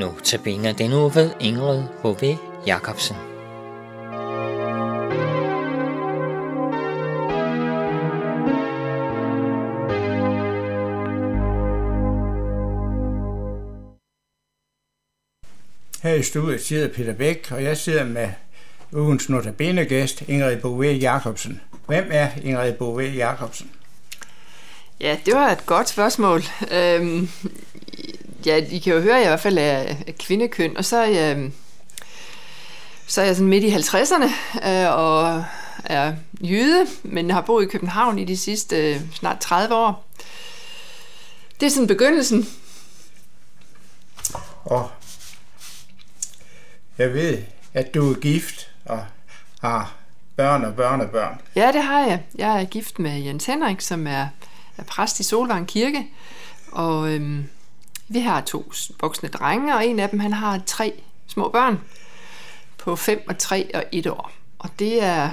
Nu tabiner den uge ved Ingrid H.V. Jacobsen. Her i studiet sidder Peter Bæk, og jeg sidder med ugens notabene-gæst, Ingrid Bove Jacobsen. Hvem er Ingrid Bove Jacobsen? Ja, det var et godt spørgsmål. Øhm, ja, I kan jo høre, at jeg i hvert fald er kvindekøn, og så er jeg, så er jeg sådan midt i 50'erne øh, og er jyde, men har boet i København i de sidste øh, snart 30 år. Det er sådan begyndelsen. Og jeg ved, at du er gift og har børn og børn og børn. Ja, det har jeg. Jeg er gift med Jens Henrik, som er, er præst i Solvang Kirke, og øhm, vi har to voksne drenge, og en af dem han har tre små børn på 5 og 3 og 1 år. Og det er,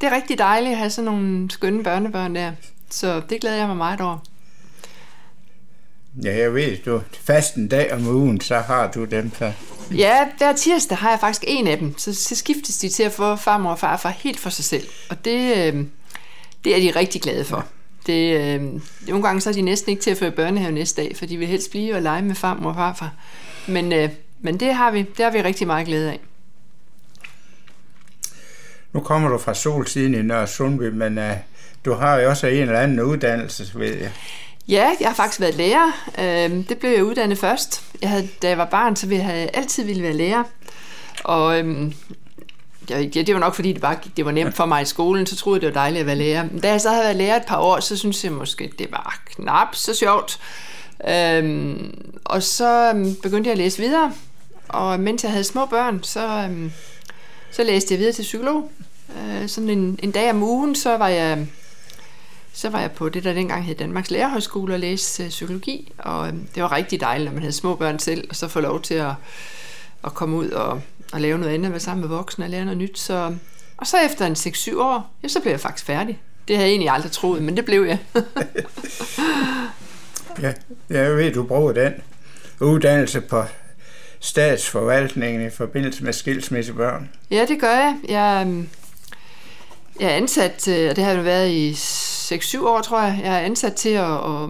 det er rigtig dejligt at have sådan nogle skønne børnebørn der. Så det glæder jeg mig meget over. Ja, jeg ved, du fast en dag om ugen, så har du dem så. Ja, hver tirsdag har jeg faktisk en af dem, så, så skiftes de til at få farmor og farfar helt for sig selv. Og det, øh, det er de rigtig glade for. Det, øh, nogle gange så er de næsten ikke til at få i børnehave næste dag, for de vil helst blive og lege med farmor og farfar. Men, øh, men det har vi, det har vi rigtig meget glæde af. Nu kommer du fra Solsiden i Nørre Sundby, men uh, du har jo også en eller anden uddannelse, ved jeg. Ja, jeg har faktisk været lærer. Øh, det blev jeg uddannet først. Jeg havde, da jeg var barn, så ville jeg altid ville være lærer. Og øhm, ja, det var nok fordi, det, bare, det var nemt for mig i skolen, så troede jeg, det var dejligt at være lærer. Men da jeg så havde været lærer et par år, så synes jeg måske, det var knap så sjovt. Øhm, og så øhm, begyndte jeg at læse videre, og mens jeg havde små børn, så, øhm, så læste jeg videre til psykolog. Øh, sådan en, en dag om ugen, så var jeg så var jeg på det, der dengang hed Danmarks Lærerhøjskole og læste øh, psykologi, og øhm, det var rigtig dejligt, når man havde små børn selv, og så få lov til at, at komme ud og, og lave noget andet, være sammen med voksne og lære noget nyt. Så, og så efter en 6-7 år, ja, så blev jeg faktisk færdig. Det havde jeg egentlig aldrig troet, men det blev jeg. ja, jeg ved, du bruger den uddannelse på statsforvaltningen i forbindelse med skilsmissebørn. Ja, det gør jeg. Jeg, øhm, jeg er ansat, og det har jeg været i 6-7 år, tror jeg. Jeg er ansat til at, at,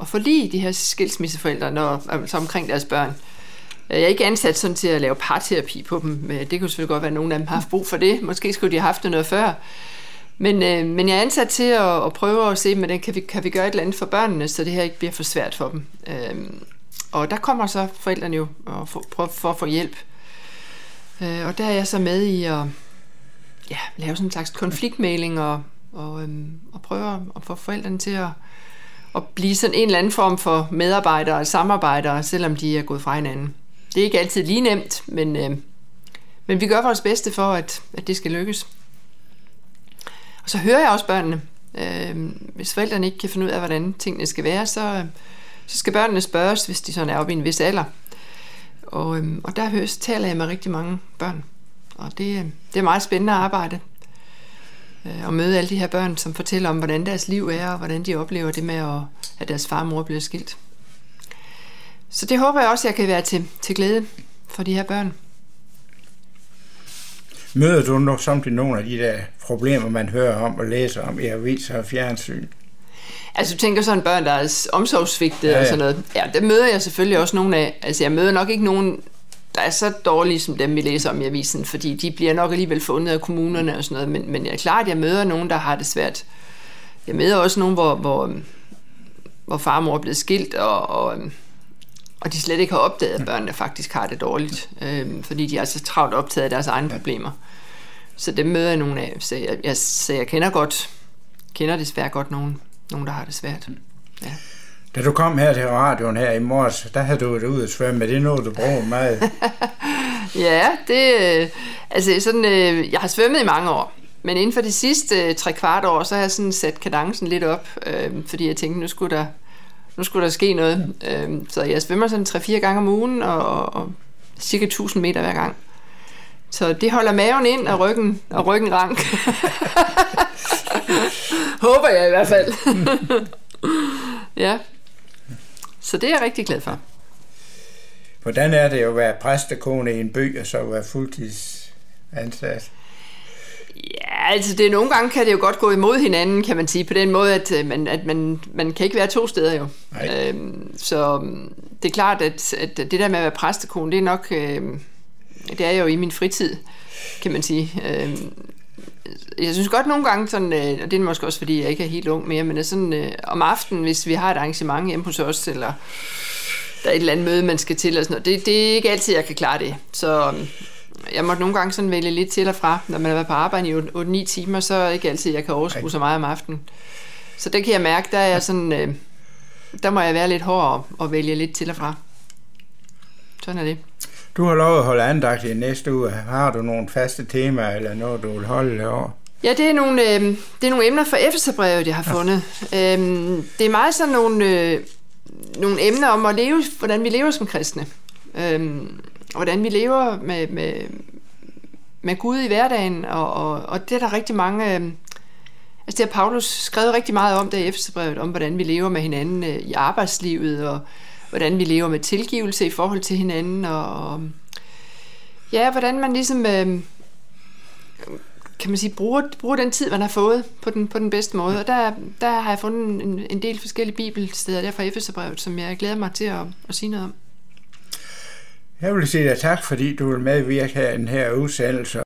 at forlige de her skilsmisseforældre når, altså omkring deres børn. Øh, jeg er ikke ansat sådan til at lave parterapi på dem. Det kunne selvfølgelig godt være, at nogen af dem har haft brug for det. Måske skulle de have haft det noget før. Men, øh, men jeg er ansat til at, at prøve at se, hvordan kan vi, kan vi gøre et eller andet for børnene, så det her ikke bliver for svært for dem. Øh, og der kommer så forældrene jo og for, prøve for at få hjælp. Øh, og der er jeg så med i at ja, lave sådan en slags konfliktmæling og, og, øhm, og prøve at få forældrene til at, at blive sådan en eller anden form for medarbejdere og samarbejdere, selvom de er gået fra hinanden. Det er ikke altid lige nemt, men, øh, men vi gør vores bedste for, at, at det skal lykkes. Og så hører jeg også børnene. Øh, hvis forældrene ikke kan finde ud af, hvordan tingene skal være, så, så skal børnene spørges, hvis de sådan er oppe i en vis alder. Og, øh, og der høres, taler jeg med rigtig mange børn. Og det, øh, det er meget spændende arbejde øh, at møde alle de her børn, som fortæller om, hvordan deres liv er, og hvordan de oplever det med, at, at deres far og mor bliver skilt. Så det håber jeg også, jeg kan være til, til glæde for de her børn. Møder du nok samtidig nogle af de der problemer, man hører om og læser om i aviser og fjernsyn? Altså, du tænker sådan børn, der er omsorgsvigtet ja, ja. og sådan noget. Ja, det møder jeg selvfølgelig også nogle af. Altså, jeg møder nok ikke nogen der er så dårlige som dem, vi læser om i avisen, fordi de bliver nok alligevel fundet af kommunerne og sådan noget, men, men jeg er klart, jeg møder nogen, der har det svært. Jeg møder også nogen, hvor, hvor, hvor far og mor er blevet skilt, og, og, og de slet ikke har opdaget, at børnene faktisk har det dårligt, øh, fordi de er så travlt optaget af deres egne problemer. Så dem møder jeg nogen af, så jeg, jeg, så jeg kender godt, kender desværre godt nogen, nogen, der har det svært. Ja. Da du kom her til radioen her i morges, der havde du været ude at svømme. Det er noget, du bruger meget. ja, det... Øh, altså sådan... Øh, jeg har svømmet i mange år. Men inden for de sidste øh, tre kvart år, så har jeg sådan sat kadencen lidt op, øh, fordi jeg tænkte, nu skulle der, nu skulle der ske noget. Øh, så jeg svømmer sådan 3-4 gange om ugen, og, og cirka 1000 meter hver gang. Så det holder maven ind og ryggen, og ryggen rank. Håber jeg i hvert fald. ja. Så det er jeg rigtig glad for. Hvordan er det at være præstekone i en by og så være fuldtidsansat? Altså det, nogle gange kan det jo godt gå imod hinanden, kan man sige, på den måde, at øh, man, at man, man kan ikke være to steder jo. Nej. Øhm, så øhm, det er klart, at, at det der med at være præstekone, det er nok, øhm, det er jo i min fritid, kan man sige. Øhm, jeg synes godt nogle gange, sådan, øh, og det er måske også fordi, jeg ikke er helt ung mere, men det er sådan, øh, om aftenen, hvis vi har et arrangement hjemme hos os, eller der er et eller andet møde, man skal til, og sådan noget, det, det er ikke altid, jeg kan klare det. Så øhm, jeg måtte nogle gange sådan vælge lidt til og fra. Når man har været på arbejde i 8-9 timer, så er det ikke altid, jeg kan overskue så meget om aftenen. Så det kan jeg mærke, der er jeg sådan, øh, der må jeg være lidt hård og, vælge lidt til og fra. Sådan er det. Du har lov at holde andagt i næste uge. Har du nogle faste temaer, eller noget, du vil holde derovre? Ja, det er nogle, øh, det er nogle emner fra Efterbrevet, jeg har fundet. Øhm, det er meget sådan nogle, øh, nogle emner om at leve, hvordan vi lever som kristne. Øhm, hvordan vi lever med, med, med Gud i hverdagen, og, og, og det er der rigtig mange... Øh, altså det har Paulus skrevet rigtig meget om der i Efterbrevet, om hvordan vi lever med hinanden øh, i arbejdslivet, og hvordan vi lever med tilgivelse i forhold til hinanden, og, og ja, hvordan man ligesom... Øh, kan man sige, bruger, bruger den tid, man har fået på den, på den bedste måde. Og der, der har jeg fundet en, en del forskellige bibelsteder der fra Efeserbrevet, som jeg glæder mig til at, at sige noget om. Jeg vil sige dig tak, fordi du vil medvirke her i den her udsendelse.